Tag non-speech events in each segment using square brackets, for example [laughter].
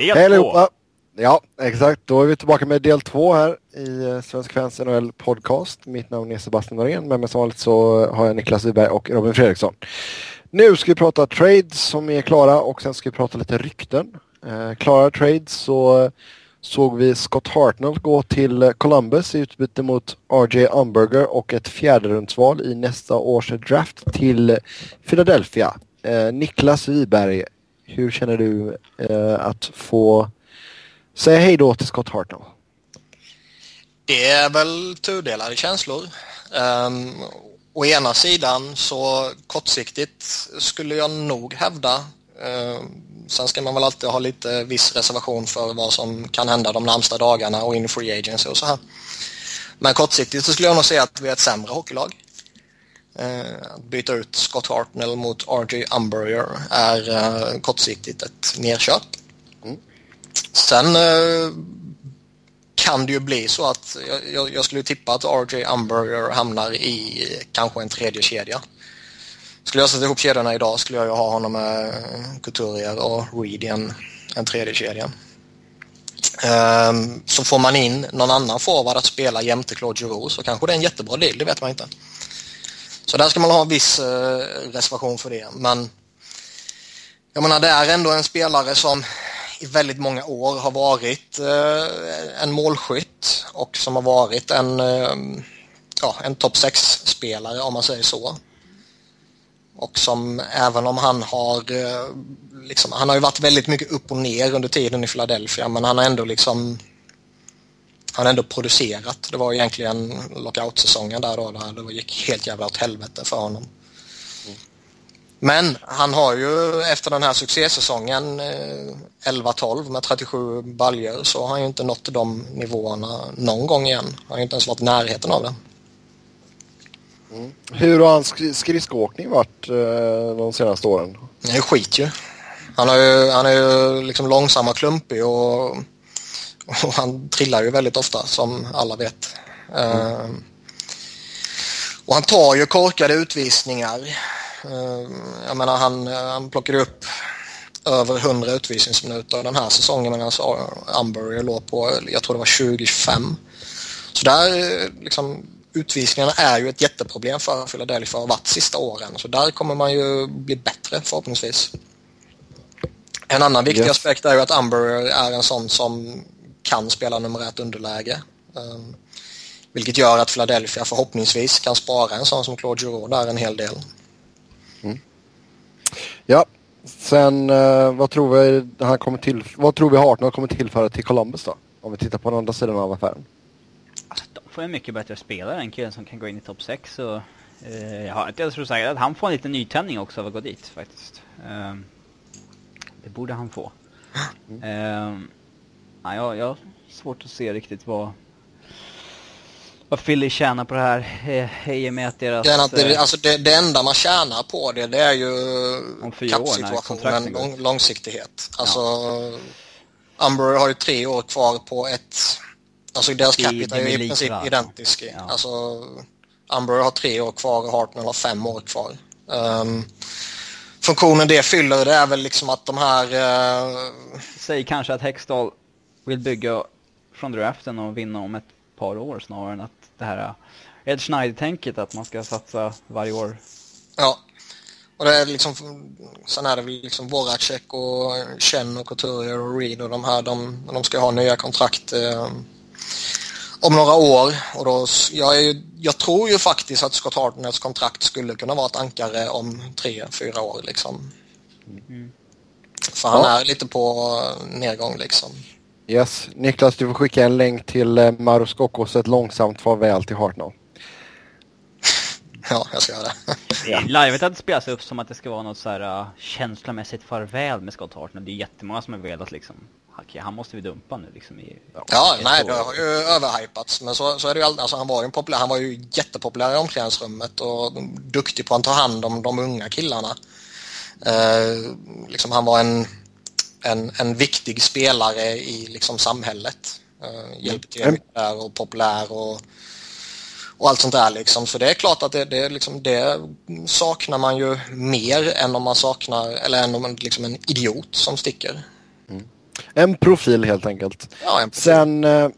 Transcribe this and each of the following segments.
Del Hej allihopa! Ja, exakt. Då är vi tillbaka med del två här i eh, Svensk Fans NHL Podcast. Mitt namn är Sebastian Norén, men med som vanligt så har jag Niklas Wiberg och Robin Fredriksson. Nu ska vi prata trades som är klara och sen ska vi prata lite rykten. Eh, klara trades så såg vi Scott Hartnell gå till Columbus i utbyte mot RJ Umberger och ett fjärderumsval i nästa års draft till Philadelphia. Eh, Niklas Wiberg, hur känner du eh, att få säga hej då till Scott Hartnell? Det är väl tudelade känslor. Um, å ena sidan så kortsiktigt skulle jag nog hävda um, Sen ska man väl alltid ha lite viss reservation för vad som kan hända de närmsta dagarna och in i free agency och så här. Men kortsiktigt så skulle jag nog säga att vi är ett sämre hockeylag. Uh, att byta ut Scott Hartnell mot RJ Umberger är uh, kortsiktigt ett nerköp. Sen uh, kan det ju bli så att jag, jag, jag skulle tippa att RJ Umberger hamnar i kanske en tredje kedja. Skulle jag sätta ihop kedjorna idag skulle jag ju ha honom med Couturier och Reed i en, en tredje kedja. Um, så får man in någon annan forward att spela jämte Claude Giroux så kanske det är en jättebra deal, det vet man inte. Så där ska man ha en viss eh, reservation för det. Men jag menar det är ändå en spelare som i väldigt många år har varit eh, en målskytt och som har varit en, eh, ja, en topp 6-spelare om man säger så. Och som även om han har eh, liksom, han har ju varit väldigt mycket upp och ner under tiden i Philadelphia men han har ändå liksom han ändå producerat. Det var egentligen lockout-säsongen där då där det gick helt jävla åt helvete för honom. Men han har ju efter den här succésäsongen eh, 11-12 med 37 baljor så har han ju inte nått de nivåerna någon gång igen. Han har ju inte ens varit i närheten av det. Mm. Hur har hans sk- skridskoåkning varit eh, de senaste åren? Det är skit ju. Han, har ju, han är ju liksom långsam och klumpig och, och han trillar ju väldigt ofta som alla vet. Eh, och han tar ju korkade utvisningar. Eh, jag menar han, han plockade upp över 100 utvisningsminuter den här säsongen medan Umberger låg på, jag tror det var 2025. Så där liksom utvisningarna är ju ett jätteproblem för Philadelphia och har varit sista åren. Så där kommer man ju bli bättre förhoppningsvis. En annan viktig Yes. aspekt är ju att Umberger är en sån som kan spela nummer ett underläge. Um, vilket gör att Philadelphia förhoppningsvis kan spara en sån som Claude Giroux där en hel del. Ja, sen eh, vad tror vi han kommer till, vad tror vi Hartnell kommer tillföra till Columbus då? Om vi tittar på den andra sidan av affären. Alltså, de får en mycket bättre spelare än killen som kan gå in i topp 6. Och, eh, jag har inte ens sagt att han får en liten nytändning också av att gå dit faktiskt. Ehm, det borde han få. Ehm, nej, jag, jag har svårt att se riktigt vad, vad Philly tjänar på det här. eh, I och med att deras... Det, är att det, eh, alltså det, det enda man tjänar på det, det är ju Om fyra år när kappsituationen, lång, långsiktighet. Alltså, Umber har ju tre år kvar på ett... Alltså deras capita är ju i princip identisk. Ja. Alltså, Umber har tre år kvar och Hartnell har fem år kvar. Um, funktionen det fyller det är väl liksom att de här... eh, Säg kanske att Hextall vill bygga från draften och vinna om ett par år snarare än att det här Ed Schneider-tänket att man ska satsa varje år. Ja. Och det är liksom, sen är det väl liksom Voracek och Chen och Couturier och Reed och de här, de, de ska ha nya kontrakt eh, om några år. Och då, jag, är, ju- jag tror ju faktiskt att Scott Hartnells kontrakt skulle kunna vara ett ankare om tre, fyra år liksom. För han Ja. är lite på nedgång liksom. Yes, Niklas du får skicka en länk till eh, Maros Kokos ett långsamt farväl till Hartnell. Ja, jag ska göra det. Är livet att det spelas upp som att det ska vara något så här uh, känslomässigt farväl med Scott Hartnell. Det är jättemånga som har velat liksom, okej han måste vi dumpa nu liksom i Ja, ett nej, år. det har ju överhypats. Men så, så är det ju alltid, alltså han var ju en populär, han var ju jättepopulär i omklädningsrummet och duktig på att ta hand om de unga killarna. Eh, liksom han var en, en, en viktig spelare i liksom samhället. Eh, hjälpte till Mm. där och populär och, och allt sånt där liksom. Så det är klart att det, det, är liksom, det saknar man ju mer än om man saknar, eller än om man liksom en idiot som sticker. En profil helt enkelt. Ja, en profil. Sen, eh,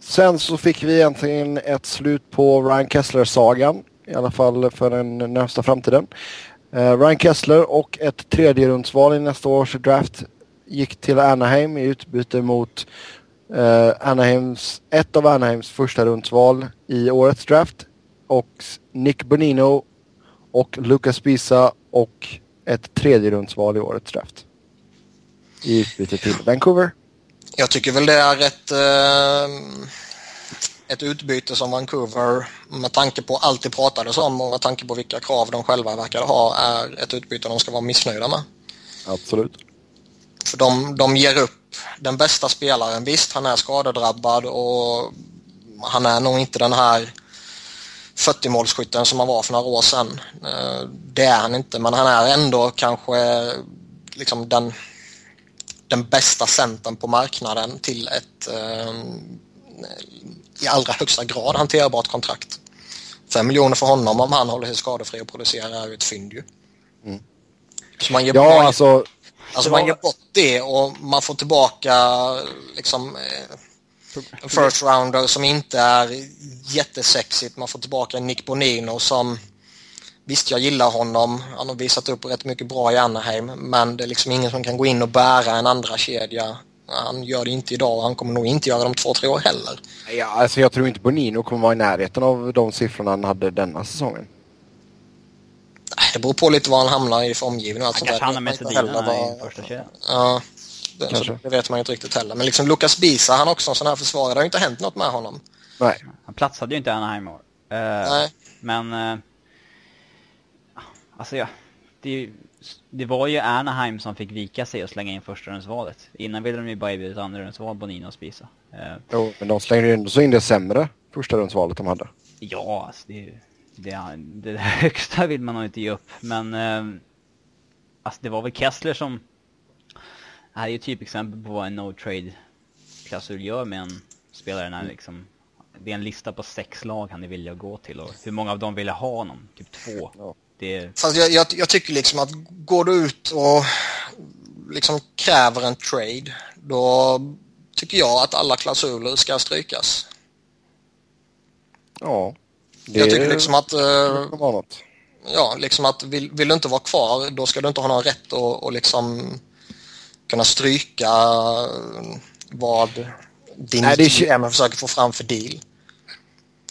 sen så fick vi egentligen ett slut på Ryan Kessler-sagan. I alla fall för den närmsta framtiden. Eh, Ryan Kessler och ett tredje rundsval i nästa års draft gick till Anaheim i utbyte mot eh, Anaheims, ett av Anaheims första rundsval i årets draft. Och Nick Bonino och Lucas Bisa och ett tredje rundsval i årets draft. I utbyte till Vancouver. Jag tycker väl det är ett, eh, ett utbyte som Vancouver med tanke på allt det pratades om och med tanke på vilka krav de själva verkar ha är ett utbyte de ska vara missnöjda med. Absolut. För de, de ger upp den bästa spelaren. Visst, han är skadedrabbad och han är nog inte den här 40-målsskytten som han var för några år sedan. Eh, Det är han inte, men han är ändå kanske liksom den, den bästa centern på marknaden till ett eh, i allra högsta grad hanterbart kontrakt. 5 miljoner för honom om han håller sig skadefri och producerar är ett fynd ju. Så man ger, Ja, man, alltså. Alltså man ger bort det och man får tillbaka liksom eh, en first rounder som inte är jättesexigt. Man får tillbaka Nick Bonino som Visst, jag gillar honom. Han har visat upp rätt mycket bra i Anaheim, men det är liksom ingen som kan gå in och bära en andra kedja. Han gör det inte idag och han kommer nog inte göra det om två, tre år heller. Ja, alltså jag tror inte Bonino kommer vara i närheten av de siffrorna han hade denna säsongen. Nej, Det beror på lite var han hamnar i formgivning och allt Han sånt kanske där. hamnar med man inte Sedina heller i första kedjan. Ja, det, Kanske. det vet man ju inte riktigt heller. Men liksom Lukas Bisa, han också en sån här försvarare. Det har ju inte hänt något med honom. Nej. Han platsade ju inte i Anaheim år. Eh, Nej. Men... eh, alltså ja. Det, det var ju Anaheim som fick vika sig och slänga in första rundsvalet. Innan ville de ju bara erbjuda ett andra rundsval, Bonino och Spisa. Eh, Jo, men de slängde ju ändå så in det sämre första rundsvalet de hade. ja, alltså det, är ju- det, det [laughs] högsta vill man nog inte ge upp. Men... Eh, alltså det var väl Kessler som... Det här är ju ett typexempel på vad en no-trade-klausul gör med en spelare när liksom... Det är en lista på sex lag han är villig att gå till och hur många av dem vill ha honom? Typ två. Ja. Det, Fast jag, jag, jag tycker liksom att går du ut och liksom kräver en trade, då tycker jag att alla klausuler ska strykas. Ja. Det Jag tycker liksom att, eh, ja, liksom att vill, vill du inte vara kvar, då ska du inte ha någon rätt att och liksom kunna stryka vad din Nej, det är- GM försöker få fram för deal.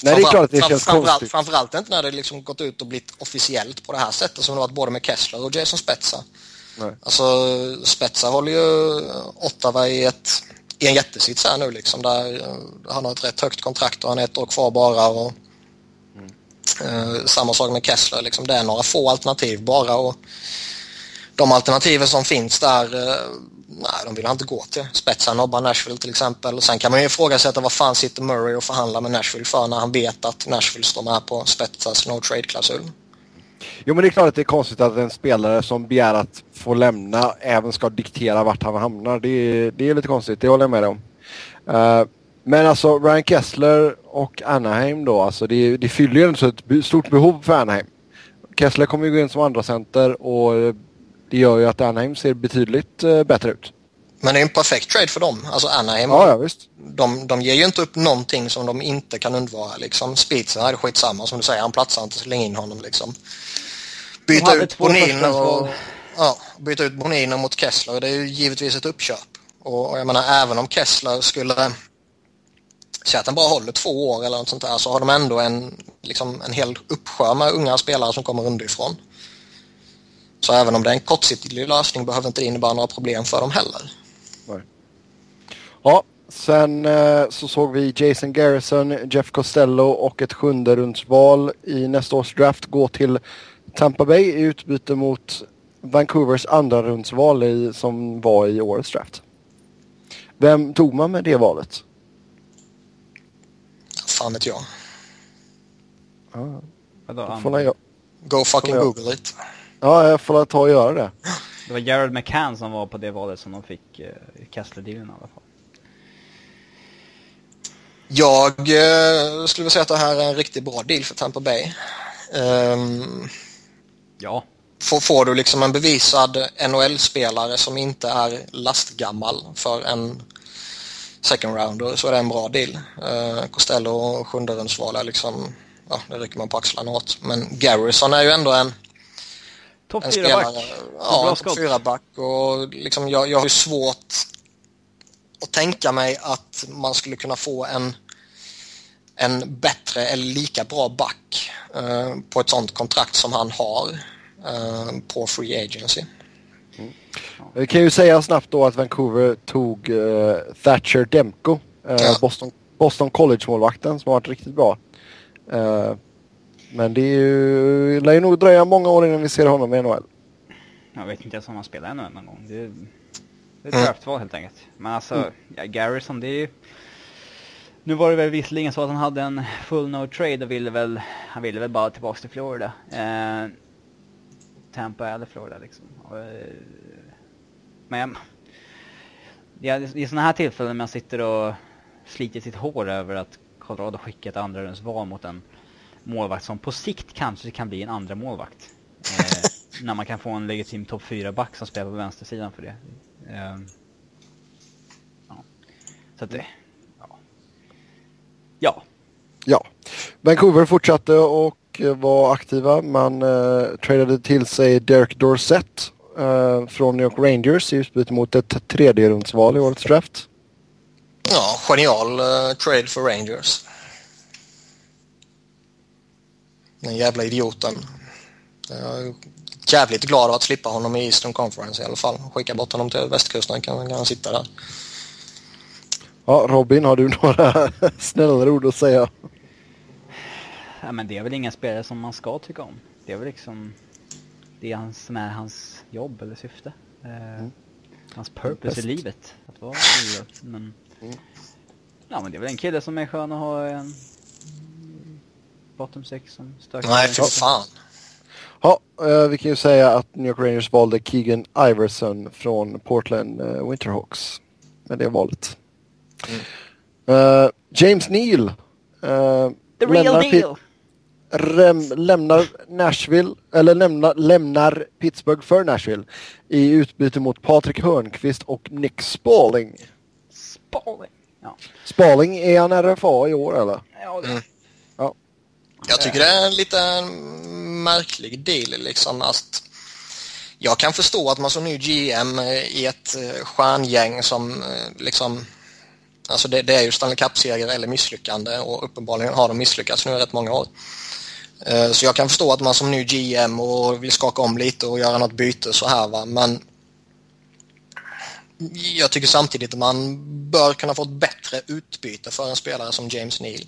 Nej, det är klart att det känns framförallt, konstigt. framförallt inte när det liksom gått ut och blivit officiellt på det här sättet som det varit både med Kessler och Jason Spezza. Nej. Alltså Spezza håller ju Ottawa i, ett, i en jättesits här nu liksom där eh, han har ett rätt högt kontrakt och han har ett år kvar bara och eh, samma sak med Kessler liksom det är några få alternativ bara och de alternativen som finns där eh, nej de vill han inte gå till. Spetsa nobbar Nashville till exempel och sen kan man ju ifrågasätta vad fan sitter Murray och förhandlar med Nashville för när han vet att Nashville står med på Spetsas no trade-klausul. Jo men det är klart att det är konstigt att en spelare som begär att få lämna även ska diktera vart han hamnar. Det är, det är lite konstigt, det håller jag med dig om. Uh, men alltså Ryan Kessler och Anaheim då, alltså det, det fyller ju ändå ett stort behov för Anaheim. Kessler kommer ju gå in som andra center och eh, det gör ju att Anaheim ser betydligt eh, bättre ut. Men det är en perfekt trade för dem. Alltså Anaheim, Ja, ja visst. de, de ger ju inte upp någonting som de inte kan undvara. Liksom. Spitsen är det skitsamma som du säger, han platsar inte, släng in honom liksom. Byta hade ut Bonino och, ja, byta ut Bonino mot Kessler, det är ju givetvis ett uppköp. Och, och jag menar även om Kessler skulle Säg att den bara håller två år eller något sånt där så har de ändå en, liksom, en hel uppsjö med unga spelare som kommer underifrån. Så även om det är en kortsiktig lösning behöver inte det innebära några problem för dem heller. Ja, sen eh, så såg vi Jason Garrison, Jeff Costello och ett sjunde rundsval i nästa års draft gå till Tampa Bay i utbyte mot Vancouvers andra rundsval i, som var i årets draft. Vem tog man med det valet? Fan vet jag. Ja, vadå, får jag, Go fucking Ja. google it. ja, jag får ta och göra det. Det var Jared McCann som var på det valet som de fick uh, Kessler-dealen i alla fall. Jag eh, skulle vilja säga att det här är en riktigt bra deal för Tampa Bay. Ehm, Ja, får, får du liksom en bevisad NHL-spelare som inte är lastgammal för en second rounder så är det en bra deal. Uh, Costello sjunde rundsval är liksom, ja det rycker man på axlarna åt. Men Garrison är ju ändå en Topp en 4 back. Ja, en topp 4 back och liksom jag, jag har ju svårt att tänka mig att man skulle kunna få en en bättre eller lika bra back eh, på ett sånt kontrakt som han har eh, på Free Agency. Vi kan ju säga snabbt då att Vancouver tog eh, Thatcher Demko. Ja. Boston, Boston College-målvakten som har varit riktigt bra. Eh, men det är ju, lär ju nog dröja många år innan vi ser honom i NHL. Jag vet inte ens om han spelar ännu någon gång. Det är, det är ett Mm. draftval helt enkelt. Men alltså, ja, Garrison det är ju... Nu var det väl visserligen så att han hade en full no trade och ville väl, han ville väl bara tillbaks till Florida. Eh, Tampa eller Florida liksom. Eh, men ja, det är sådana här tillfällen man sitter och sliter sitt hår över att Colorado skickar ett andra val mot en målvakt som på sikt kanske kan bli en andra målvakt. Eh, när man kan få en legitim topp 4-back som spelar på vänstersidan för det. Eh, ja. Så att det... Ja. Ja. Ja. Vancouver fortsatte och var aktiva. Man eh, tradade till sig Derek Dorsett eh, från New York Rangers i utbyte mot ett tredje rundsval i årets draft. Ja, genial eh, trade för Rangers. Den jävla idioten. Jag är jävligt glad att slippa honom i Eastern Conference i alla fall. Skicka bort honom till västkusten kan, kan han sitta där. Ja, Robin, har du [laughs] några snällare ord att säga? ja. men det är väl inga spelare som man ska tycka om. Det är väl liksom... Det är hans, som är hans jobb eller syfte. Eh, Hans purpose Bäst. i livet. Att vara idrott. Men... Ja men det är väl en kille som är skön att ha en... Bottom six som stökar. Nej, för fan. Ja, eh, vi kan ju säga att New York Rangers valde Keegan Iverson från Portland eh, Winterhawks. Med det valet. Eh, James Neal. eh, The real deal! Rem, lämnar Nashville, eller lämnar, lämnar Pittsburgh för Nashville i utbyte mot Patrik Hörnqvist och Nick Spalling. Spalling! Ja. Spalling, är han RFA i år eller? Ja, det... Mm. Ja. Jag tycker det är en lite märklig deal liksom. Att jag kan förstå att man som ny GM i ett eh, stjärngäng som eh, liksom Alltså det, det är ju Stanley Cup-seger eller misslyckande och uppenbarligen har de misslyckats nu i rätt många år. Eh, Så jag kan förstå att man som ny GM och vill skaka om lite och göra något byte så här va men jag tycker samtidigt att man bör kunna få ett bättre utbyte för en spelare som James Neal.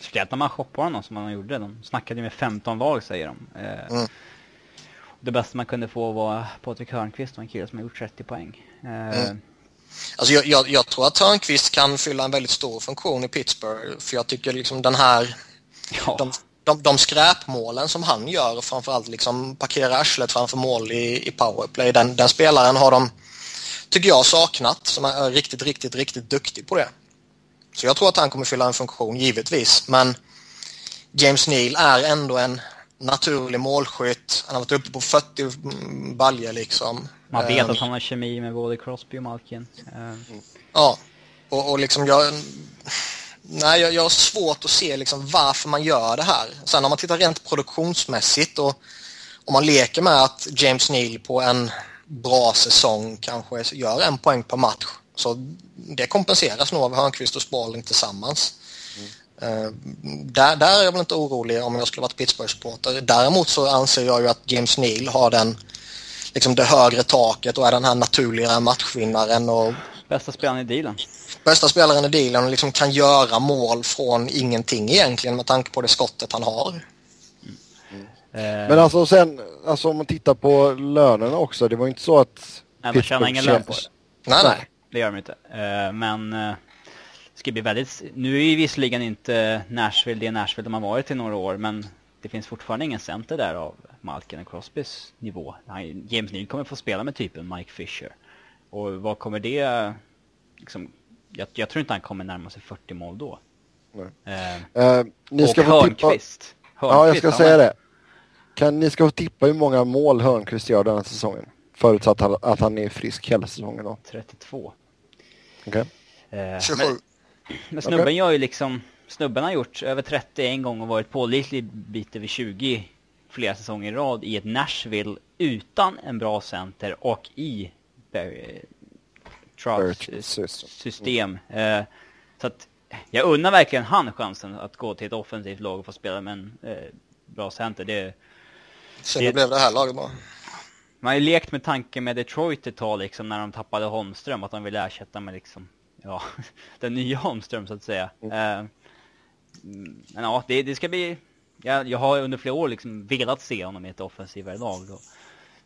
Speciellt när man shoppar honom som man gjorde. De snackade ju med 15 lag säger de. Eh, Mm. Det bästa man kunde få var Patrik Hörnqvist och en kille som har gjort 30 poäng. Eh, Mm. Alltså jag, jag, jag tror att Hörnqvist kan fylla en väldigt stor funktion i Pittsburgh för jag tycker liksom den här ja. de, de, de skräpmålen som han gör framförallt liksom parkera arslet framför mål i, i powerplay den, den spelaren har de tycker jag saknat som är riktigt, riktigt, riktigt duktig på det. Så jag tror att han kommer fylla en funktion givetvis men James Neal är ändå en naturlig målskytt. Han har varit uppe på 40 baljer liksom. Man vet Ehm, att han har kemi med både Crosby och Malkin. Eh, Ja, och, och liksom jag... Nej, jag, jag har svårt att se liksom varför man gör det här. Sen om man tittar rent produktionsmässigt och om man leker med att James Neal på en bra säsong kanske gör en poäng per match. Så det kompenseras nog av Hörnqvist och Sparling tillsammans. Eh, där, där är jag väl inte orolig om jag skulle varit Pittsburgh-supporter. Däremot så anser jag ju att James Neal har den, liksom det högre taket och är den här naturliga matchvinnaren och bästa spelaren i dealen. Bästa spelaren i dealen och liksom kan göra mål från ingenting egentligen med tanke på det skottet han har. Eh, Men alltså sen, alltså om man tittar på lönerna också. Det var inte så att... nej, de tjänar ingen lön på det. Nej, nej. Det gör de inte. Eh, men eh, det ska bli väldigt... Nu är ju visserligen inte Nashville det Nashville de har varit i några år, men det finns fortfarande ingen center där av Malkin och Crosbys nivå. James Neal kommer få spela med typen Mike Fisher. Och vad kommer det... Liksom, jag, jag tror inte han kommer närma sig 40 mål då. Nej. Eh, Eh, ni och ska få tippa... Hörnqvist. Ja, jag Hörnqvist, ska han säga det. Kan ni ska få tippa hur många mål Hörnqvist gör den här säsongen? Förutsatt att- att han är frisk hela säsongen då. 32. Okej. Eh, 27. Men, men snubben Okej. gör ju liksom, snubben har gjort över 30 en gång och varit pålitlig bit över 20 flera säsonger i rad i ett Nashville utan en bra center och i Barry Barry Trotz Trotz. system. Eh, så att jag unnar verkligen han chansen att gå till ett offensivt lag och få spela med en eh, bra center. Det, Sen Det- blev det här laget bra. man har ju lekt med tanken med Detroit ett tag liksom när de tappade Holmström att de ville ersätta med liksom, ja, [laughs] den nya Holmström så att säga. Eh, mm, men ja, det, det ska bli, jag, jag har under flera år liksom velat se honom i ett offensivare lag. Och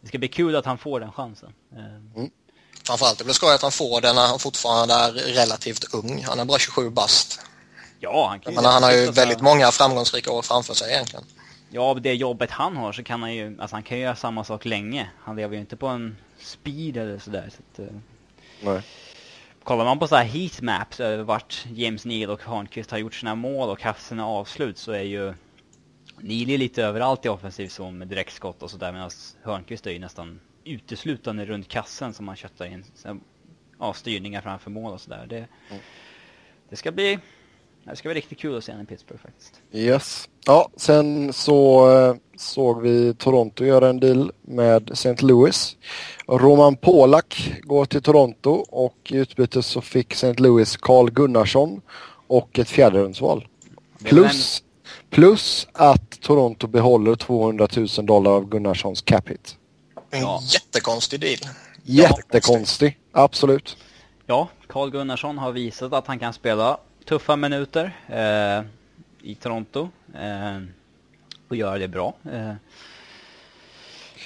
det ska bli kul att han får den chansen. Eh, Framförallt det blir skoj att han får den när han fortfarande är relativt ung. Han är bara 27 bast. ja, han kan ju Men han har ju väldigt många framgångsrika år framför sig egentligen. Ja, av det jobbet han har så kan han ju, alltså han kan ju göra samma sak länge. Han lever ju inte på en speed eller sådär. Så att, eh, Nej. kollar man på så här heatmaps över vart James Neal och Hörnqvist har gjort sina mål och haft sina avslut så är ju Neal är lite överallt i offensiv zon med direktskott och sådär medan Hörnqvist är ju nästan uteslutande runt kassen som han köttar in ja, styrningar framför mål och sådär. Det, det ska bli det ska bli riktigt kul att se honom i Pittsburgh faktiskt. Yes. Ja, sen så eh, såg vi Toronto göra en deal med St. Louis. Roman Polak går till Toronto och i utbyte så fick St. Louis Carl Gunnarsson och ett fjärderumsval. Plus, plus att Toronto behåller 200 000 dollar av Gunnarssons cap hit. En Ja. jättekonstig deal. Jättekonstig, absolut. Ja, Carl Gunnarsson har visat att han kan spela tuffa minuter eh, i Toronto eh, och göra det bra. Eh,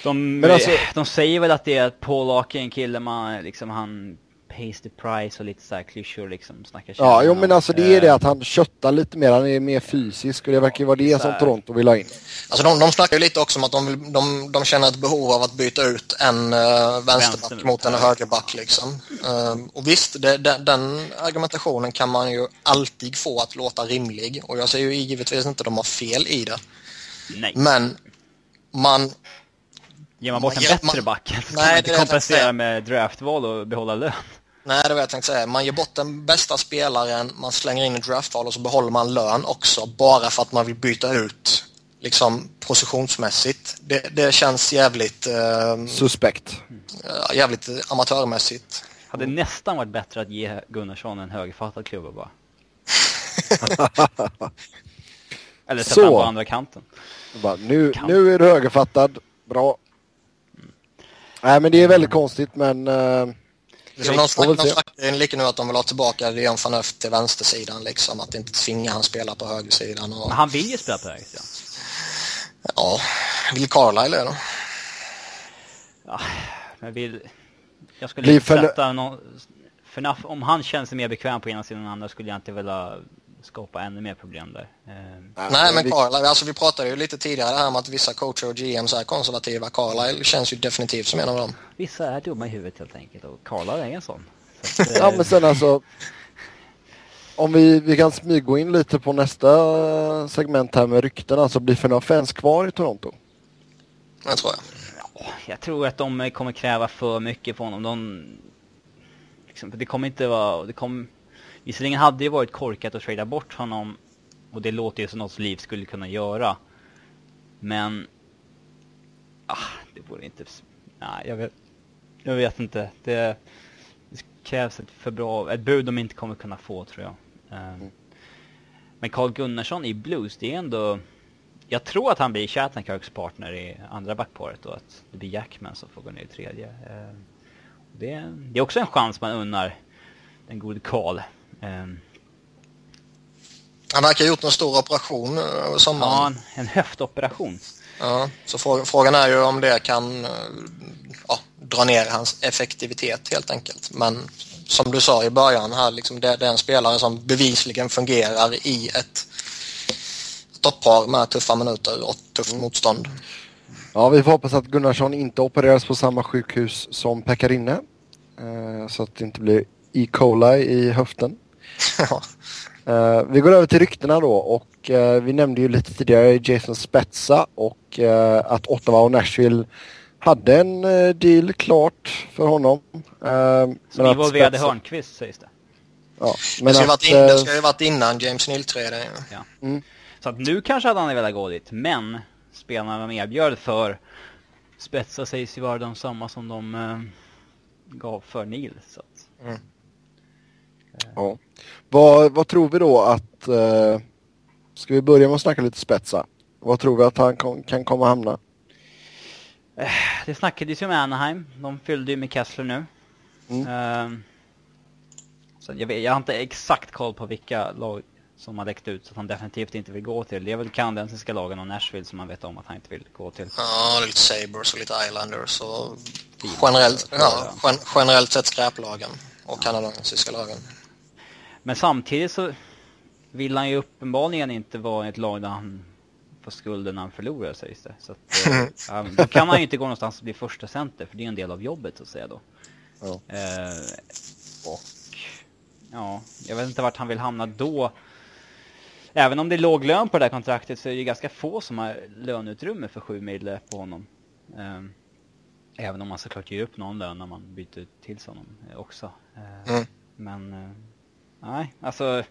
de, alltså- de säger väl att det är att Paul Ake är en kille man liksom han pays the price och lite så här klyschor liksom snackar Ja, jo men alltså det är Eh, det att han köttar lite mer, han är mer fysisk och det verkar ju vara det som. Toronto vill ha in. Alltså de, de snackar ju lite också om att de, vill, de, de känner ett behov av att byta ut en uh, vänsterback Vänster- mot en högerback. Liksom. Ehm, och visst, det, den, den argumentationen kan man ju alltid få att låta rimlig och jag säger ju givetvis inte att de har fel i det. Nej, Men man, ger man bort man en bättre man- back [laughs] Nej, man det inte kompensera med draftval och behålla lön. Nej det var jag tänkte säga, man ger bort den bästa spelaren, man slänger in en draftval och så behåller man lön också bara för att man vill byta ut liksom positionsmässigt. Det, det känns jävligt, ehm, Suspekt. jävligt amatörmässigt. Hade nästan varit bättre att ge Gunnarsson en högerfattad klubba bara. [laughs] Eller sätta honom på andra kanten. Bara, nu, nu är du högerfattad, bra. Nej men det är väldigt konstigt men eh, Liksom de snackar, de snackar lika nu att de vill ha tillbaka Leon van Öft till vänstersidan liksom, att inte tvinga han spela på högersidan. Och, Men han vill ju spela på höger sida. ja, vill Carlisle det då? Ja, men vill... Jag skulle inte för- sätta någon... För om han känner sig mer bekväm på ena sidan än andra skulle jag inte vilja skapa ännu mer problem där. Eh, Nej, men Carlisle, alltså vi pratade ju lite tidigare här om att vissa coacher och GMs är konservativa. Carlisle känns ju definitivt som en av dem. vissa är dumma i huvudet helt enkelt och Karla är en sån. Så att, eh, Ja men sen alltså. Om vi, vi kan smyga in lite på nästa segment här med rykten. Alltså blir Fenoff ens kvar i Toronto? Det tror jag. Jag tror att de kommer kräva för mycket på honom. De, liksom, det kommer inte vara... Det kom, visserligen hade det varit korkat att trada bort honom och det låter ju som något liv skulle kunna göra. Men... Ah, det vore inte... Nej, jag vet, jag vet inte. Det, det krävs ett för bra... Ett bud de inte kommer kunna få tror jag. Ehm, Men Carl Gunnarsson i Blues, det är ändå... Jag tror att han blir Shattenkirks partner i andra backparet och att det blir Jackman som får gå ner i tredje. Eh, Det är, det är också en chans man unnar den gode Carl. Eh, Han verkar ha gjort en stor operation eh, över Ja, sommaren. en, en höftoperation. Ja, så frå- frågan är ju om det kan eh, ja, dra ner hans effektivitet helt enkelt. Men som du sa i början här, liksom det, det är en spelare som bevisligen fungerar i ett toppar med tuffa minuter och tufft motstånd. Ja vi får hoppas att Gunnarsson inte opereras på samma sjukhus som Pekarinne. Eh, så att det inte blir E. coli i höften. Ja. [laughs] Uh, vi går över till ryktena då och uh, vi nämnde ju lite tidigare Jason Spezza och uh, att Ottawa och Nashville hade en deal klart för honom. Som involverade Spezza... Hörnqvist sägs det. Ja, men det, ska att, in, det ska ju varit innan James Neal-träden. Ja. Mm. Så att nu kanske hade han velat gå dit, men spelarna de erbjöd för Spetsa sägs ju vara de samma som de gav för Neil. Så att, mm. Ja. Vad, vad tror vi då att... Eh, ska vi börja med att snacka lite Spetsa? Vad tror vi att han kom, kan komma hamna? Eh, det snackades ju med Anaheim. De fyllde ju med Kessler nu. Mm. Uh, så jag, vet, jag har inte exakt koll på vilka lag som har läckt ut så att han definitivt inte vill gå till. Det är väl kanadensiska lagen och Nashville som man vet om att han inte vill gå till. Ja, lite Sabres och lite Islanders och generellt, ja, gen generellt sett skräplagen och ja. kanadensiska lagen. Men samtidigt så vill han ju uppenbarligen inte vara i ett lag där han får skulden när han förlorar sägs det. Så att, eh, [laughs] då kan han ju inte gå någonstans och bli första center för det är en del av jobbet att säga då. Ja. Eh, och ja, jag vet inte vart han vill hamna då även om det är låg lön på det här kontraktet så är det ganska få som har löneutrymme för 7 mil på honom. Ehm, även om man såklart ger upp någon lön när man byter till honom också. Ehm, mm. Men eh, nej, alltså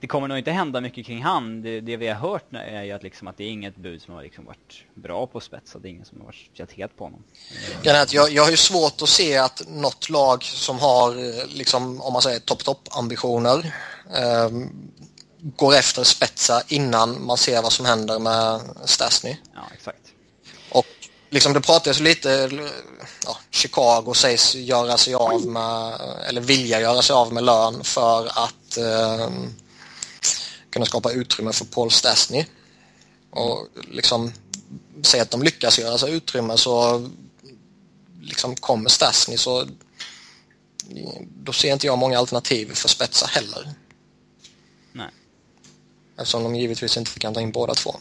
det kommer nog inte hända mycket kring han. Det, det vi har hört är ju att, liksom, att det är inget bud som har liksom varit bra på spets. Det är ingen som har varit speciellt het på honom. Jag, jag har ju svårt att se att något lag som har, eh, liksom, om man säger topp-topp-ambitioner eh, går efter spetsa innan man ser vad som händer med Stasny. Ja, exakt. Liksom det pratas lite, ja, Chicago sägs göra sig av med, eller vilja göra sig av med lön för att eh, kunna skapa utrymme för Paul Stasny. Och liksom säg att de lyckas göra sig utrymme så liksom kommer Stasny så då ser inte jag många alternativ för spetsa heller. Eftersom de givetvis inte kan ta in båda två.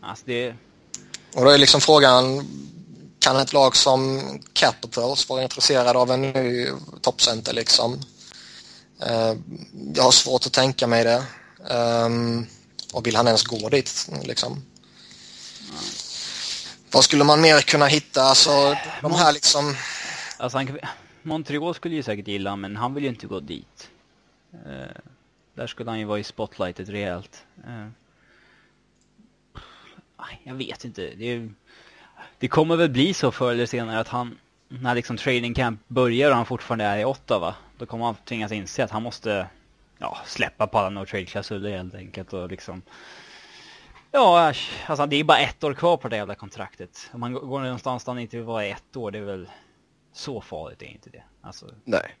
Alltså det... Och då är liksom frågan, kan ett lag som Capitals vara intresserade av en ny toppcenter liksom? Eh, jag har svårt att tänka mig det. Ehm, och vill han ens gå dit liksom? Vad skulle man mer kunna hitta? Alltså de här liksom... Alltså han, Montreal skulle ju säkert gilla men han vill ju inte gå dit. Uh, där skulle han ju vara i spotlightet rejält. Eh, jag vet inte. Det, det, kommer väl bli så förr eller senare att han, när liksom training camp börjar och han fortfarande är i Ottawa, då kommer han tvingas inse att han måste ja, släppa på alla no trade-klausuler helt enkelt och liksom Ja, alltså det är bara ett år kvar på det jävla kontraktet. Om man går någonstans där han inte vill vara i ett år, det är väl så farligt är inte det. Alltså, Nej.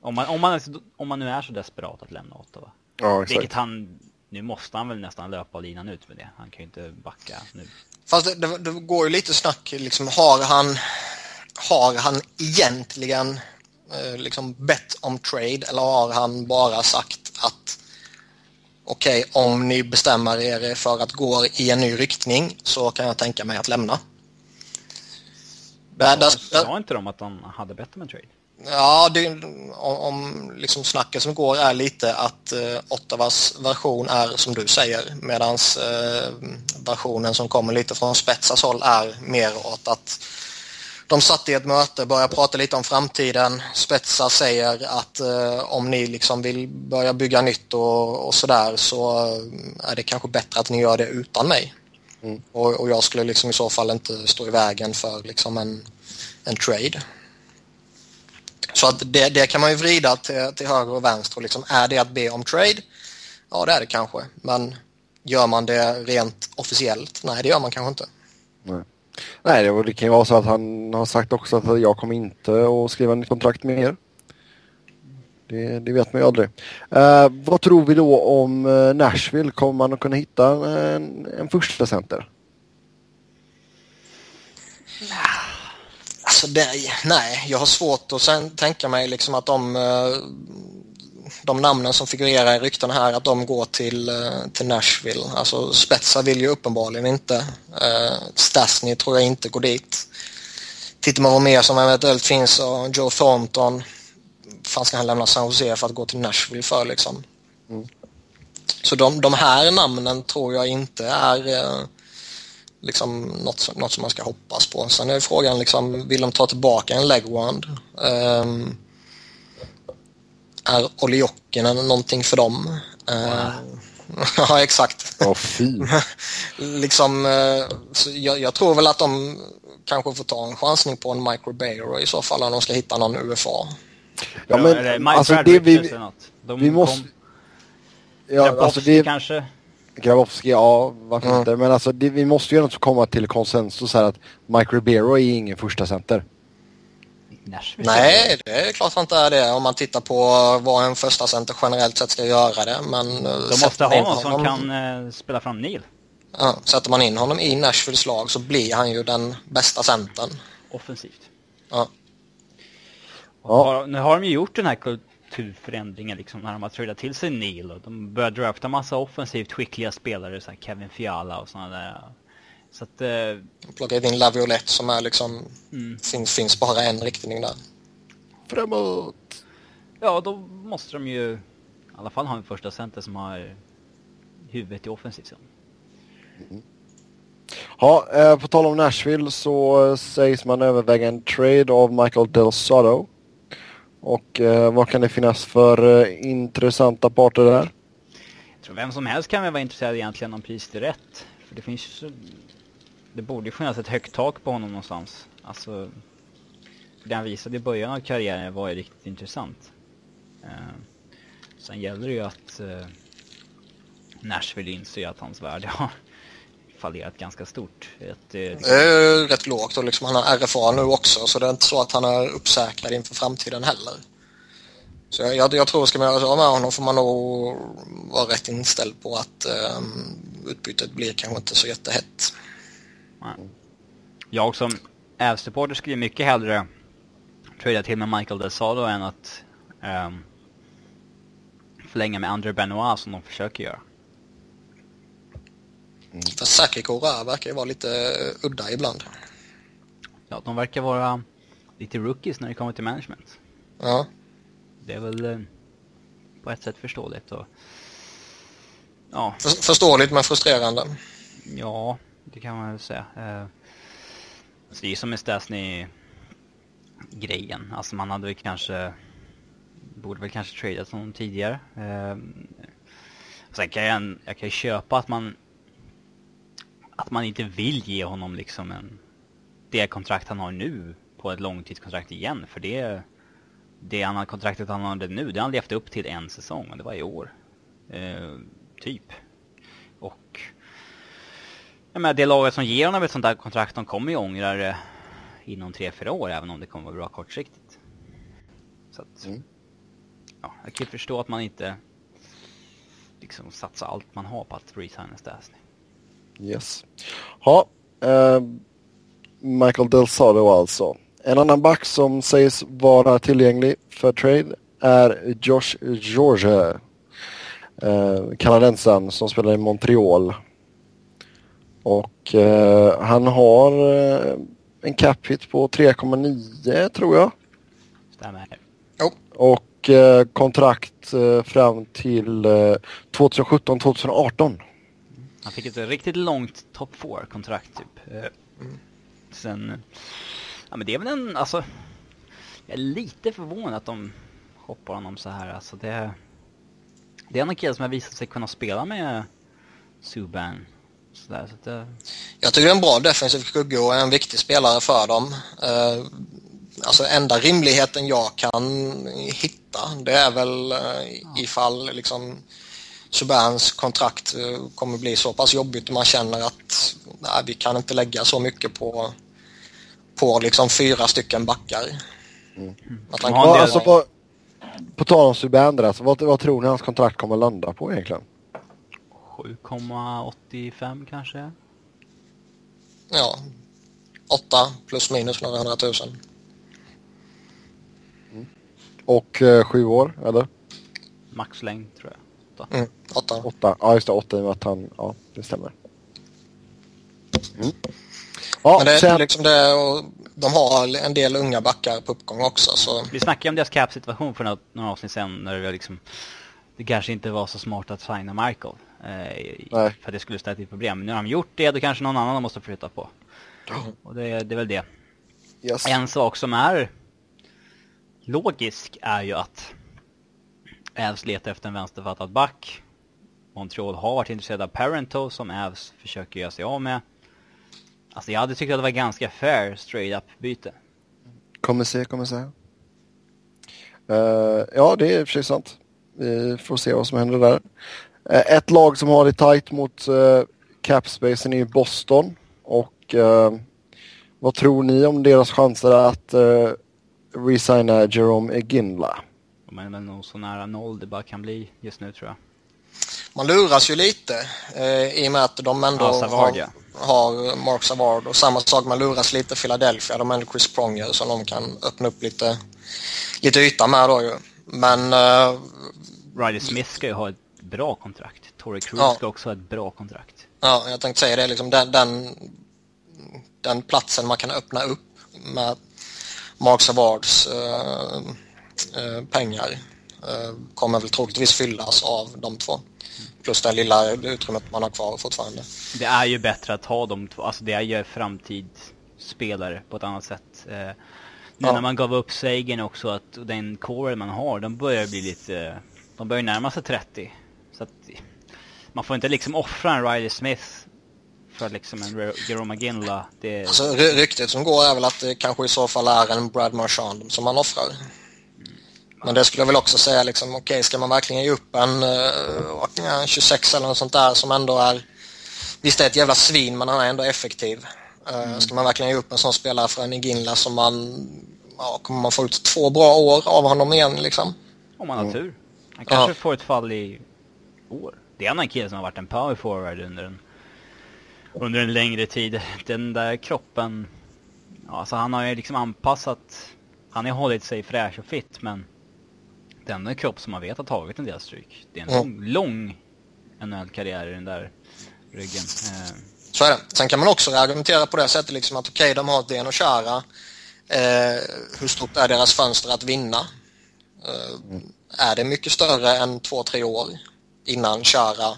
Om man, om, man, om man nu är så desperat att lämna Ottawa. Ja, exakt. Vilket han, nu måste han väl nästan löpa linan ut med det. Han kan ju inte backa nu. Fast det, det, det går ju lite snack, liksom har han, har han egentligen eh, liksom bett om trade eller har han bara sagt att okej, okay, om ni bestämmer er för att gå i en ny riktning så kan jag tänka mig att lämna. Ja, sa inte de att han hade bett om en trade? Ja, det, om, om liksom snacket som går är lite att eh, Ottawas version är som du säger medan eh, versionen som kommer lite från Spetsas håll är mer åt att de satt i ett möte, började prata lite om framtiden. Spetsa säger att eh, om ni liksom vill börja bygga nytt och, och sådär så är det kanske bättre att ni gör det utan mig. Mm. Och, och, jag skulle liksom i så fall inte stå i vägen för liksom en, en trade. Så att det, det kan man ju vrida till, till höger och vänster. Och liksom, är det att be om trade? Ja, det är det kanske. Men gör man det rent officiellt? Nej, det gör man kanske inte. Nej. Nej, det, det kan ju vara så att han har sagt också att jag kommer inte att skriva nytt kontrakt med er. Det, det, vet man ju aldrig. Uh, vad tror vi då om eh, Nashville? Kommer man att kunna hitta en, en första center? Alltså det, nej, jag har svårt att sen tänka mig liksom att de, eh, de namnen som figurerar i ryktena här att de går till, eh, till Nashville. Alltså Spetsa vill ju uppenbarligen inte. Uh, Stasny tror jag inte går dit. Tittar man vad mer som eventuellt finns och Joe Thornton fan ska han lämna San Jose för att gå till Nashville för liksom? Mm. Så de, de här namnen tror jag inte är eh, liksom något, som- något som man ska hoppas på. Sen är frågan liksom, vill de ta tillbaka en legwand? Um, är Olli Jokinen någonting för dem? Eh, [laughs] ja, exakt. Åh fy. [laughs] liksom, eh, så jag, jag tror väl att de kanske får ta en chansning på en Mike Ribeiro i så fall om de ska hitta någon UFA. Ja, men alltså det vi... vi måste- kom- Ja, alltså det... kanske. Grabowski, ja varför Mm. inte. Men alltså det, vi måste ju ändå komma till konsensus här att Mike Ribeiro är ingen första center. Nej, det är klart han inte är det om man tittar på vad en första center generellt sett ska göra det. Men eh, De måste ha någon som kan eh, spela fram Neil. Ja, sätter man in honom i Nashvilles lag så blir han ju den bästa centern. Offensivt. Ja. Ja. Nu har de ju gjort den här kulturförändringen liksom när de har tradat till sig Neil och de börjar drafta massa offensivt skickliga spelare så här Kevin Fiala och sådana där. Så att, eh, Plockat in Laviolette som är liksom, mm, finns, finns bara en riktning där. Framåt! ja då måste de ju i alla fall ha en första center som har huvudet i offensivt zon. Ja, eh, på tal om Nashville så eh, sägs man överväga en trade av Michael Del Soto. Och eh, vad kan det finnas för eh, intressanta parter där? Jag tror vem som helst kan väl vara intresserad egentligen om priset är rätt. För det finns ju så... Det borde ju finnas ett högt tak på honom någonstans. Alltså... Det han visade i början av karriären var ju riktigt intressant. Eh, sen gäller det ju att Eh, Nashville inser att hans värde har fallerat ganska stort. Att, eh, är rätt lågt och liksom han har RFA nu också så det är inte så att han är uppsäkrad inför framtiden heller. Så jag, jag, jag tror ska man göra så med honom får man nog vara rätt inställd på att um, utbytet blir kanske inte så jättehett. Jag som Avs-supporter skulle mycket hellre trada till med Michael Del Sado än att ehm, förlänga med André Benoit som de försöker göra. För Saki Kora verkar ju vara lite eh, udda ibland. Ja, de verkar vara lite rookies när det kommer till management. Ja. Det är väl eh, på ett sätt förståeligt och ja, För, förståeligt men frustrerande. ja, det kan man väl säga. Eh, så det är ju som med Stasny grejen. Alltså man hade väl kanske borde väl kanske tradat honom tidigare. Sen kan jag, jag kan köpa att man att man inte vill ge honom liksom en det kontrakt han har nu på ett långtidskontrakt igen för det det han kontraktet han har nu det har han levt upp till en säsong och det var i år. Eh, typ. Och jag menar, det laget som ger honom ett sånt där kontrakt de kommer ju ångra det inom 3-4 år även om det kommer vara bra kortsiktigt. Så att, Mm. ja, jag kan ju förstå att man inte liksom satsar allt man har på att resigna Stasny. Yes. Ja, eh, Michael Del Soto alltså. En annan back som sägs vara tillgänglig för trade är Josh George. Eh, kanadensaren som spelar i Montreal. Och eh, han har eh, en cap hit på 3,9 tror jag. Stämmer. Jo, Och eh, kontrakt eh, fram till eh, 2017-2018. Han fick ett riktigt långt top 4-kontrakt typ. Eh, Sen, ja men det är väl en, alltså, jag är lite förvånad att de hoppar honom så här. Alltså det, det är en kille som har visat sig kunna spela med Subban. Sådär, så att det, Jag tycker det är en bra defensiv skugga och en viktig spelare för dem. Eh, alltså enda rimligheten jag kan hitta det är väl eh, ifall liksom Subans kontrakt eh, kommer bli så pass jobbigt och man känner att nej, vi kan inte lägga så mycket på, på liksom fyra stycken backar. Att han Ja, alltså på, på tal om Subban där, alltså, vad, vad tror ni hans kontrakt kommer landa på egentligen? 7,85 kanske? ja, åtta plus minus några hundratusen. Och eh, sju år, eller? Maxlängd tror jag. Åtta. Mm, åtta. Åtta. Ja, just det. Åtta i och med att han... Ja, det stämmer. Mm. Ja, Men det är sen, liksom det och de har en del unga backar på uppgång också. Så. Vi snackade om deras cap-situation för några, några avsnitt sen när det liksom det kanske inte var så smart att signa Michael. Eh, för att det skulle ställa till problem. Men nu har de gjort det, då kanske någon annan måste flytta på. Och det, det är väl det. yes. En sak som är logisk är ju att Avs letar efter en vänsterfattad back. Montreal har varit intresserade av Parento som Avs försöker göra sig av med. Alltså jag hade tyckt att det var ganska fair straight up byte. Kommer se, kommer se. Uh, ja, det är i och för sig sant. Vi får se vad som händer där. Uh, ett lag som har det tight mot eh, uh, capspacen är ju Boston. Och uh, vad tror ni om deras chanser att uh, resigna Jerome Eginla? De är väl nog så nära noll det bara kan bli just nu tror jag. Man luras ju lite eh, i och med att de ändå Savard, har, ja. har Mark Savard och samma sak man luras lite Philadelphia. De har ändå Chris Pronger som de kan öppna upp lite, lite yta med då ju. Men eh, Riley Smith ska ju ha ett bra kontrakt. Torrey Cruz Ja. ska också ha ett bra kontrakt. ja, jag tänkte säga det liksom den, den, den platsen man kan öppna upp med Mark Savards eh, pengar eh, kommer väl troligtvis fyllas av de två. Plus det lilla utrymmet man har kvar fortfarande. Det är ju bättre att ha de två, alltså det är ju framtidsspelare på ett annat sätt. Eh, nu Ja. när man gav upp Sagan också, att den core man har, de börjar bli lite, de börjar närma sig 30. Så att man får inte liksom offra en Riley Smith för liksom en Ro- Jerome Ginla. Det, Alltså, ry- ryktet som går är väl att det kanske i så fall är en Brad Marchand som man offrar. Men det skulle jag väl också säga liksom, okej ska man verkligen ge upp en uh, ja, 26 eller något sånt där som ändå är Visst det är ett jävla svin men han är ändå effektiv. Uh, Ska man verkligen ge upp en sån spelare för en Iginla som man ja, kommer man få ut två bra år av honom igen liksom? om man har tur. Han kanske Ja. får ett fall i år. Det är en annan kille som har varit en power forward under en, under en längre tid. Den där kroppen, ja, alltså han har ju liksom anpassat, han har hållit sig fräsch och fit men den är en kropp som man vet har tagit en del stryk. Det är en Ja. lång, lång NHL-karriär i den där ryggen. Eh, Så är det. Sen kan man också argumentera på det sättet liksom att okej, de har ett den och köra. Eh, hur stort är deras fönster att vinna? Eh, Är det mycket större än två, tre år innan köra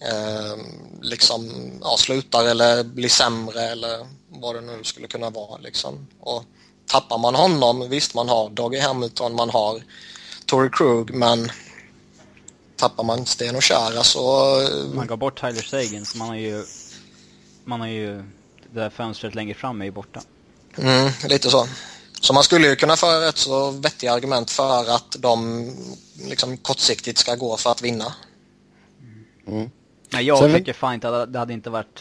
eh, liksom ja, slutar eller blir sämre eller vad det nu skulle kunna vara liksom. Och tappar man honom, visst man har Doggy Hamilton, man har Tory Krug, men tappar man Sten och Chara så eh, man gav bort Tyler Sagan så man har ju, man har ju, det där fönstret längre fram är ju borta. Mm, lite så. Så man skulle ju kunna föra rätt så vettiga argument för att de liksom kortsiktigt ska gå för att vinna. Nej, jag Sen- tycker fan inte att det hade inte varit...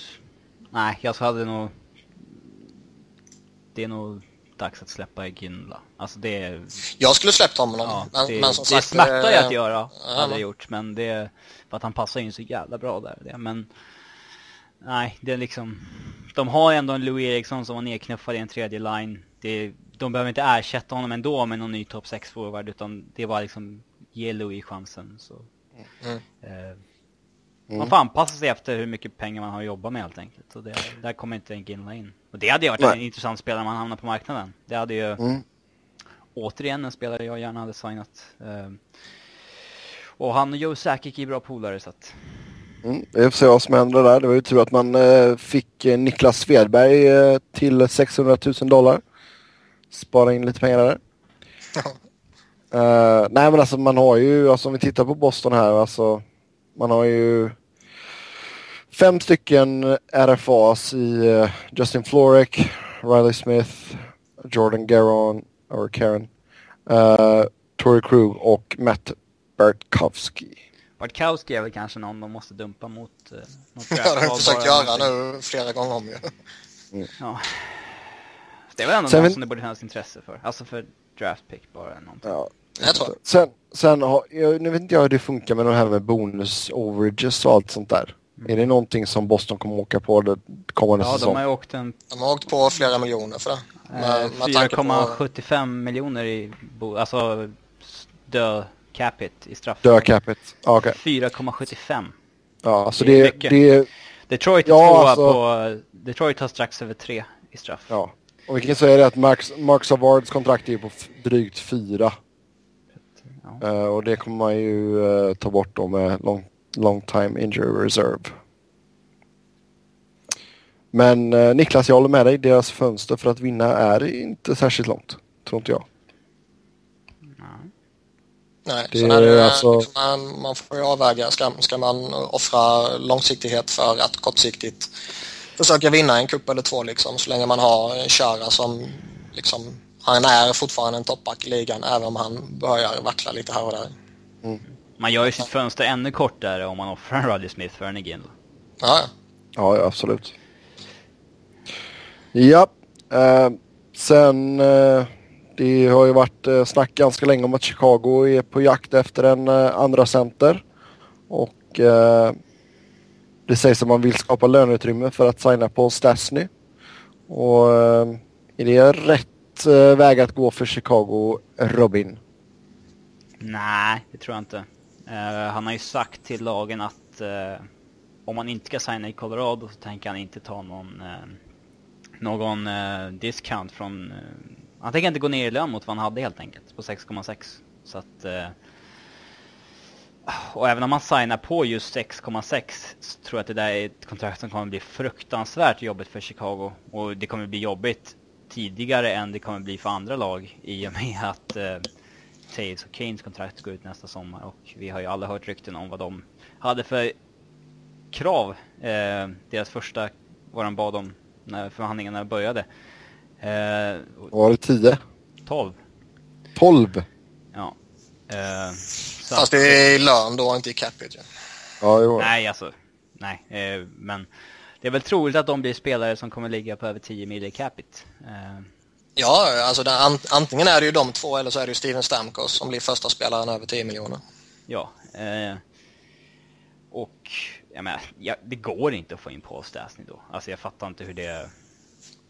Nej, jag hade nog... Det är nog dags att släppa Ginla. Alltså det är... Jag skulle släppt honom, Ja, men, det, men som det sagt... smärtar ju eh, att göra, ja, hade jag gjort. Men det... För att han passar in så jävla bra där. Det. Men... Nej, det är liksom... De har ändå en Louis Eriksson som var nedknuffad i en tredje line. Det, de behöver inte ersätta honom ändå med någon ny topp 6 forward utan det var liksom ge Louis chansen. Så. Mm. Eh, Man får anpassa sig efter hur mycket pengar man har att jobba med helt enkelt. Och det, där kommer inte en Ginla in. Och det hade ju varit en Nej. intressant spelare om han hamnar på marknaden. Det hade ju Mm. återigen en spelare jag gärna hade signat. Eh, och han och Joe Sakic är bra polare så att... Mm, vi får se vad som händer där. Det var ju tur att man eh, fick eh, Niklas Svedberg till 600 000 dollar. Spara in lite pengar där. Eh, nej men alltså man har ju, alltså om vi tittar på Boston här, alltså man har ju fem stycken RFAs i eh, Justin Florek, Riley Smith, Jordan Garon, or Karen, uh, Tory Krug och Matt Bertkowski. Bartkowski är väl kanske någon de måste dumpa mot... Eh, något [laughs] Det har de försökt göra nu flera gånger om ju. Ja. Det är väl ändå Sen någon vet- som det borde finnas intresse för. Alltså för draft pick bara någonting. Ja, Jag tror Sen, sen har, jag, nu vet inte jag hur det funkar med de här med bonus overages och allt sånt där. Är det någonting som Boston kommer åka på det kommande Ja, de säsong? har ju åkt en de har åkt på flera miljoner för det. Eh, med tanke på... 4,75 miljoner i bo, alltså dö capita i straff. Dö capit? Ja, okej. 4,75. Ja, så Det är det, mycket. det, Det Detroit är Ja, alltså- på... Detroit har strax över tre i straff. Ja. Och vi kan säga det att Mark, Mark Savards kontrakt är på drygt fyra. Ja. Eh, och det kommer man ju eh, ta bort då med long, long time injury reserve. Men eh, Niklas, jag håller med dig. Deras fönster för att vinna är inte särskilt långt. Tror inte jag. Nej, Det är det, alltså- liksom, man, man får ju avväga. Ska, ska man offra långsiktighet för att kortsiktigt försöka vinna en kupp eller två liksom, så länge man har Chara som liksom, han är fortfarande en toppback i ligan även om han börjar vackla lite här och där. Man gör ju sitt fönster ännu kortare om man offrar en Rodgers Smith för en. Ja, ja. Ja, ja absolut. Ja, eh, sen eh, det har ju varit eh, snack ganska länge om att Chicago är på jakt efter en eh, andra center. Och eh, det sägs att man vill skapa löneutrymme för att signa på Stasny. Och eh, är det rätt eh, väg att gå för Chicago, Robin? Nej, det tror jag inte. Eh, han har ju sagt till lagen att eh, om han inte ska signa i Colorado så tänker han inte ta någon, eh, någon eh, discount från... eh, han tänker inte gå ner i lön mot vad han hade helt enkelt, på 6,6. Så att... eh, och även om han signar på just 6,6 så tror jag att det där är ett kontrakt som kommer bli fruktansvärt jobbigt för Chicago. Och det kommer bli jobbigt tidigare än det kommer bli för andra lag i och med att eh, Taves och Kanes kontrakt går ut nästa sommar och vi har ju alla hört rykten om vad de hade för krav. Eh, deras första, vad de bad om när förhandlingarna började. Eh, Var det 10? 12. 12? Ja. Eh, så Fast att- det är i lön då, inte i capita. Ja, jo. Nej, alltså. Nej, eh, men det är väl troligt att de blir spelare som kommer ligga på över 10 mil i capita. Eh, Ja, alltså det, an, antingen är det ju de två eller så är det ju Steven Stamkos som blir första spelaren över 10 miljoner. ja. Eh, och jag menar, ja, det går inte att få in Paul Stastny då. Alltså jag fattar inte hur det,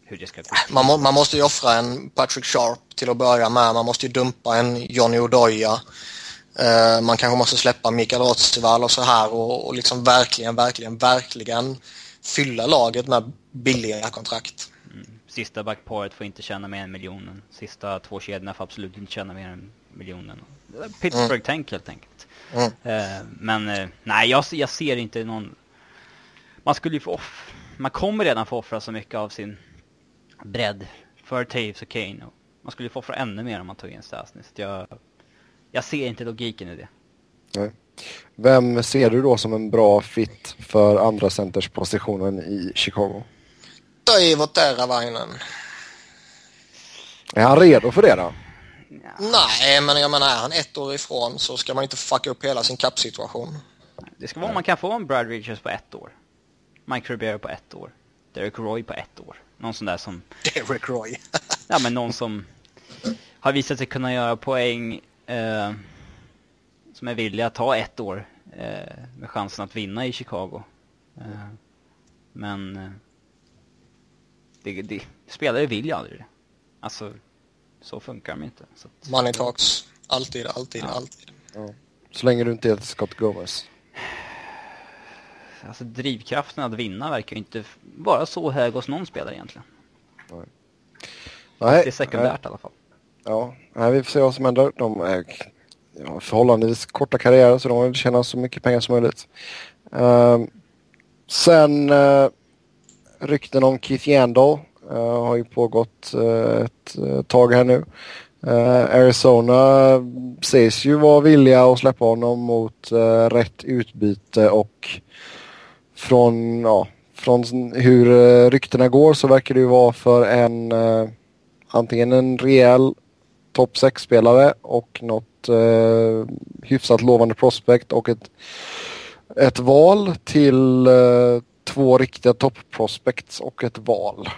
hur det ska gå. Man, må, man måste ju offra en Patrick Sharp till att börja med. Man måste ju dumpa en Johnny Odoja. Eh, man kanske måste släppa Mikael Rotsval och så här och, och liksom verkligen, verkligen, verkligen fylla laget med billiga kontrakt. Sista backparet får inte tjäna mer än miljonen. Sista två kedjorna får absolut inte tjäna mer än miljonen. Pittsburgh-tänk helt enkelt. Mm. Eh, men eh, nej, jag, jag ser inte någon... Man skulle ju få off... Man kommer redan få offra så mycket av sin bredd för Taves och Kane. Man skulle ju få offra ännu mer om man tog in Stasny. Så jag, jag ser inte logiken i det. Nej. Vem ser du då som en bra fit för andra centerspositionen i Chicago? Toivo Teravainen. Är han redo för det då? Nej, men jag menar är han ett år ifrån så ska man inte fucka upp hela sin kappsituation. Det ska vara om man kan få en Brad Richards på ett år. Mike Ribeiro på ett år. Derek Roy på ett år. Någon sån där som... Derek Roy. [laughs] Ja men någon som har visat sig kunna göra poäng eh, som är villiga att ta ett år eh, med chansen att vinna i Chicago. Eh, men eh, det, det, spelare vill ju aldrig det. Alltså, så funkar de inte. Så att, Money talks. Alltid, alltid, alltid. Så länge du inte heter Scott Gomez. alltså drivkraften att vinna verkar ju inte vara så hög hos någon spelare egentligen. Nej, Det är sekundärt i alla fall. Ja, nej, vi får se vad som händer. De är ja, förhållandevis korta karriärer så de vill tjäna så mycket pengar som möjligt. Ehm, sen uh, rykten om Keith Yandall. Eh, har ju pågått eh, ett eh, tag här nu. Arizona sägs ju vara villiga att släppa honom mot rätt utbyte och från, ja, från hur uh, ryktena går så verkar det ju vara för en antingen en rejäl topp 6-spelare och något eh, hyfsat lovande prospect och ett, ett val till eh, två riktiga topp prospects och ett val.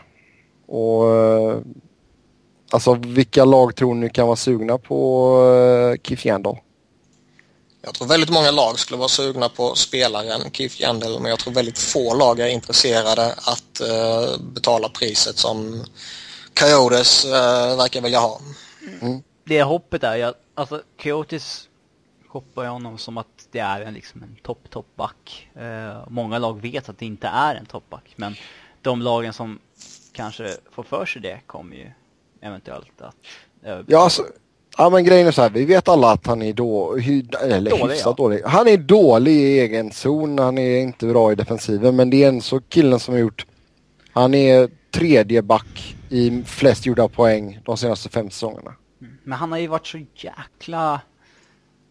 Och eh, alltså vilka lag tror ni kan vara sugna på eh, Keith Yandel? Jag tror väldigt många lag skulle vara sugna på spelaren Keith Yandel men jag tror väldigt få lag är intresserade att eh, betala priset som Coyotes verkar vilja ha. Det hoppet är ju att, alltså Coyotes shoppar jag honom som att det är en, liksom en topp, toppback. Eh, många lag vet att det inte är en toppback, men de lagen som kanske får för sig det kommer ju eventuellt att... Eh, ja, alltså, ja, men grejen är så här, vi vet alla att han är då, eller dålig, hyfsat ja. dålig. Han är dålig i egen zon, han är inte bra i defensiven, men det är en så killen som har gjort... Han är tredje back i flest gjorda poäng de senaste fem säsongerna. Mm. Men han har ju varit så jäkla...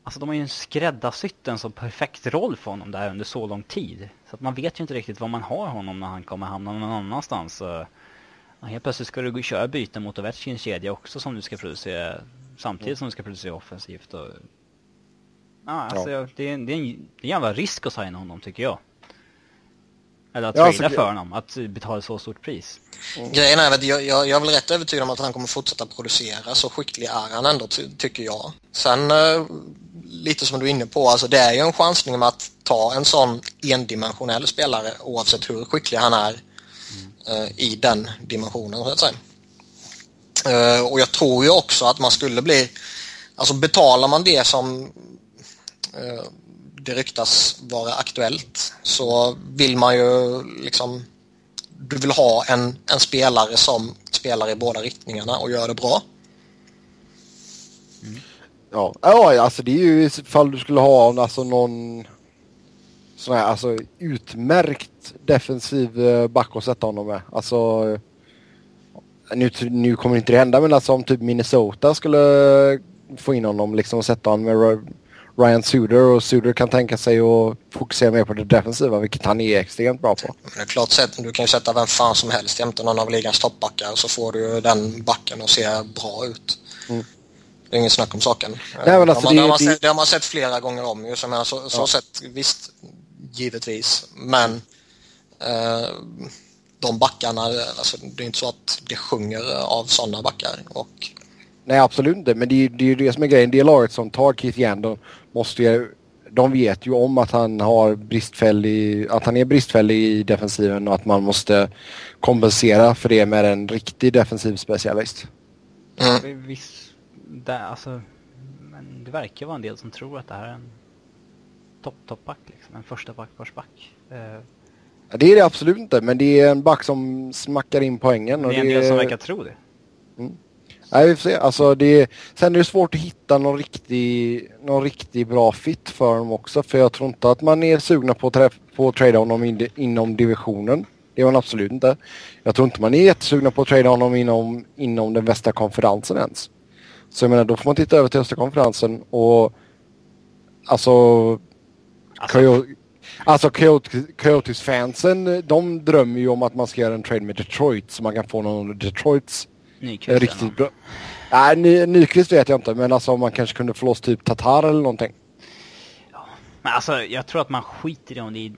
Alltså de har ju skräddarsytt en så perfekt roll för honom där under så lång tid. Så att man vet ju inte riktigt var man har honom när han kommer hamna någon annanstans. Ja, helt plötsligt ska du köra byten mot Ovechkins kedja också som du ska producera samtidigt som du ska producera offensivt. Och, ja, alltså, ja. Det, är, det, är en, det är en jävla risk att signa honom tycker jag. Eller att ja, trada alltså, för honom, att betala så stort pris. Mm. Grejen är att jag, jag, jag är väl rätt övertygad om att han kommer fortsätta producera, så skicklig är han ändå ty tycker jag. Sen eh, lite som du är inne på, alltså det är ju en chansning med att ta en sån endimensionell spelare oavsett hur skicklig han är mm. i den dimensionen så att säga. Eh, och jag tror ju också att man skulle bli, alltså betalar man det som eh, det ryktas vara aktuellt så vill man ju liksom du vill ha en, en spelare som spelar i båda riktningarna och gör det bra. Mm. Ja, ja alltså det är ju ifall du skulle ha alltså någon sån här alltså utmärkt defensiv eh, back att sätta honom med. Alltså nu, nu kommer inte det hända men alltså om typ Minnesota skulle få in honom liksom och sätta honom med Ryan Suder och Suder kan tänka sig att fokusera mer på det defensiva vilket han är extremt bra på. Men det är klart sett, du kan ju sätta vem fan som helst jämte någon av ligans toppbackar så får du den backen att se bra ut. Mm. Det är inget snack om saken. Nej, men alltså det, har man, det, sett, det har man sett flera gånger om. Just, menar, så, så ja. sett, visst, givetvis. Men eh, de backarna, alltså, det är inte så att det sjunger av sådana backar. Och... Nej, absolut inte. Men det, det är ju det som är grejen. Det laget som tar Keith Yandon måste ju... De vet ju om att han har bristfällig, att han är bristfällig i defensiven och att man måste kompensera för det med en riktig defensiv specialist. Mm. Där, alltså, men det verkar vara en del som tror att det här är en topp, toppback liksom. En första backparsback. Uh, det är det absolut inte, men det är en back som smackar in poängen. Det är en del det... som verkar tro det. Mm. Nej, vi får se. Alltså, det är... Sen är det svårt att hitta någon riktig, någon riktig bra fit för dem också. För jag tror inte att man är sugna på att, träff... på att trada honom in... inom divisionen. Det är man absolut inte. Jag tror inte man är jättesugna på att trada honom inom, inom den västra konferensen ens. Så jag menar, då får man titta över till östra konferensen och alltså... alltså... Alltså Coyotes-fansen, de drömmer ju om att man ska göra en trade med Detroit så man kan få någon av Detroits Nyqvist, riktigt bra. Nej, Ny, Nyqvist vet jag inte, men alltså om man kanske kunde få loss typ Tatar eller någonting. Ja, men alltså jag tror att man skiter i om det är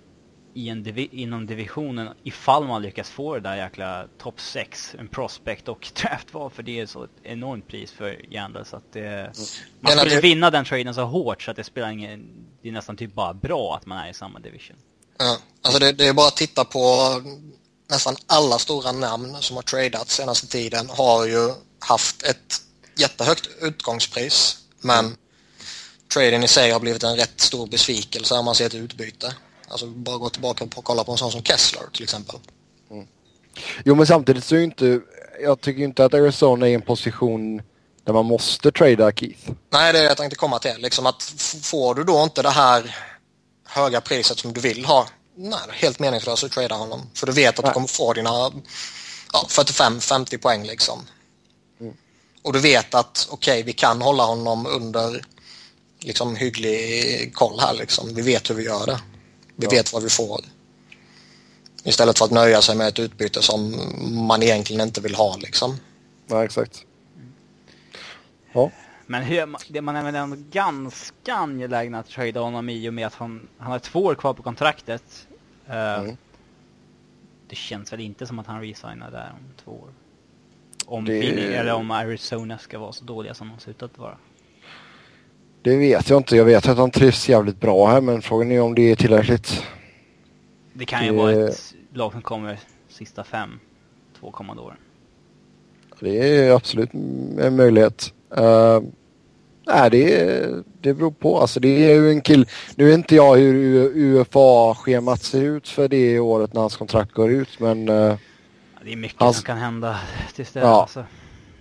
i en divi inom divisionen ifall man lyckas få det där jäkla topp 6, en prospect och [laughs] draftval för det är så ett enormt pris för Jandel så att det, mm. man skulle det... vinna den traden så hårt så att det spelar ingen, det är nästan typ bara bra att man är i samma division. Ja, alltså det, det är bara att titta på nästan alla stora namn som har tradat senaste tiden har ju haft ett jättehögt utgångspris men traden i sig har blivit en rätt stor besvikelse om man ser ett utbyte. Alltså bara gå tillbaka och kolla på en sån som Kessler till exempel. Mm. Jo men samtidigt så är ju inte, jag tycker inte att Arizona är i en position där man måste trada Keith. Nej det är det jag tänkte komma till. Liksom att får du då inte det här höga priset som du vill ha, nej helt meningslöst att trada honom. För du vet att nej. du kommer få dina ja, 45-50 poäng liksom. Mm. Och du vet att okej okay, vi kan hålla honom under liksom hygglig koll här liksom. Vi vet hur vi gör det. Vi ja. vet vad vi får. Istället för att nöja sig med ett utbyte som man egentligen inte vill ha liksom. Ja, exakt. Ja. Men hur, man är väl ändå ganska angelägen att trada honom i och med att han, han har två år kvar på kontraktet. Uh, mm. Det känns väl inte som att han resignar där om två år. Om det... Eller om Arizona ska vara så dåliga som de ser ut att vara. Det vet jag inte. Jag vet att han trivs jävligt bra här men frågan är om det är tillräckligt. Det kan ju det... vara ett lag som kommer sista fem, två kommande åren. Det är absolut en möjlighet. Uh, Nej, det, det beror på. Alltså, det är ju en kill. Nu vet inte jag hur UFA-schemat ser ut för det året när hans kontrakt går ut, men... Uh, det är mycket hans... som kan hända tills det. Ja. Alltså.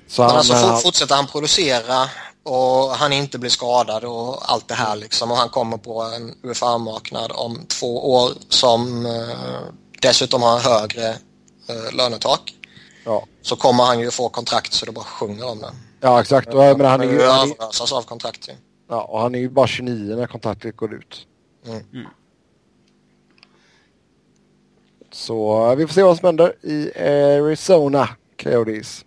Så men han, alltså han... fortsätter han producera och han inte blir skadad och allt det här liksom och han kommer på en UFA-marknad om två år som uh, dessutom har högre uh, lönetak. Ja. Så kommer han ju få kontrakt så det bara sjunger om det. Ja exakt. Och, men han är ju... Är, av kontrakt ju. Ja, och han är ju bara 29 när kontraktet går ut. Mm. Mm. Så vi får se vad som händer i Arizona Coyotes.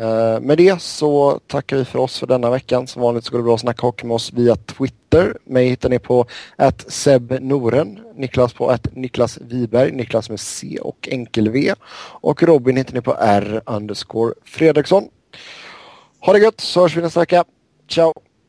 Eh, med det så tackar vi för oss för denna veckan. Som vanligt så går det bra att snacka hockey med oss via Twitter. Mig hittar ni på att Seb Noren, Niklas på att Niklas Wiberg, Niklas med C och enkel V. Och Robin hittar ni på R underscore Fredriksson. Ha det gött så hörs vi nästa vecka. Ciao!